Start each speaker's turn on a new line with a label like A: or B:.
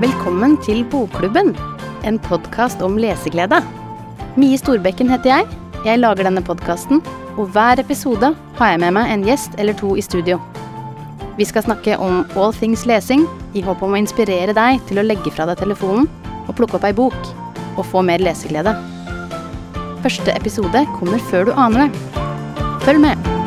A: Velkommen til Bokklubben, en podkast om leseglede. Mie Storbekken heter jeg. Jeg lager denne podkasten, og hver episode har jeg med meg en gjest eller to i studio. Vi skal snakke om all things lesing, i håp om å inspirere deg til å legge fra deg telefonen og plukke opp ei bok, og få mer leseglede. Første episode kommer før du aner det. Følg med!